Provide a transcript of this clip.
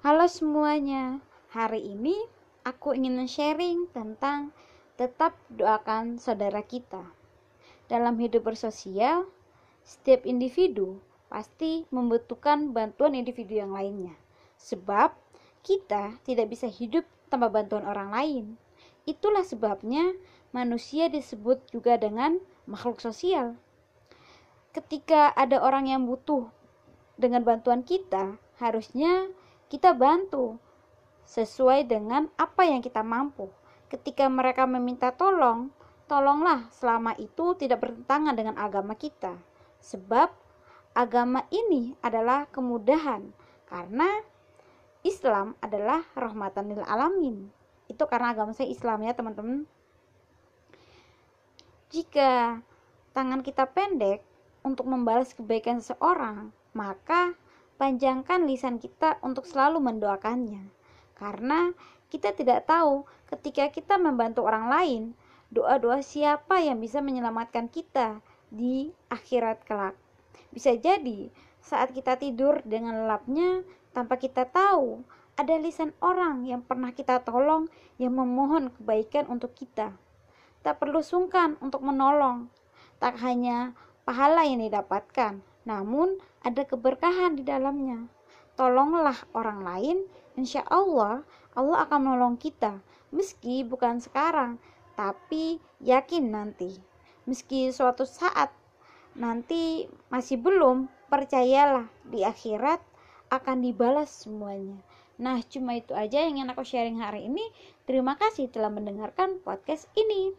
Halo semuanya, hari ini aku ingin sharing tentang tetap doakan saudara kita. Dalam hidup bersosial, setiap individu pasti membutuhkan bantuan individu yang lainnya. Sebab kita tidak bisa hidup tanpa bantuan orang lain. Itulah sebabnya manusia disebut juga dengan makhluk sosial. Ketika ada orang yang butuh dengan bantuan kita, harusnya kita bantu sesuai dengan apa yang kita mampu. Ketika mereka meminta tolong, tolonglah selama itu tidak bertentangan dengan agama kita. Sebab agama ini adalah kemudahan karena Islam adalah rahmatan lil alamin. Itu karena agama saya Islam ya, teman-teman. Jika tangan kita pendek untuk membalas kebaikan seseorang, maka panjangkan lisan kita untuk selalu mendoakannya. Karena kita tidak tahu ketika kita membantu orang lain, doa-doa siapa yang bisa menyelamatkan kita di akhirat kelak. Bisa jadi saat kita tidur dengan lelapnya tanpa kita tahu ada lisan orang yang pernah kita tolong yang memohon kebaikan untuk kita. Tak perlu sungkan untuk menolong. Tak hanya pahala yang didapatkan, namun ada keberkahan di dalamnya. Tolonglah orang lain, insya Allah Allah akan menolong kita, meski bukan sekarang, tapi yakin nanti. Meski suatu saat nanti masih belum, percayalah di akhirat akan dibalas semuanya. Nah, cuma itu aja yang ingin aku sharing hari ini. Terima kasih telah mendengarkan podcast ini.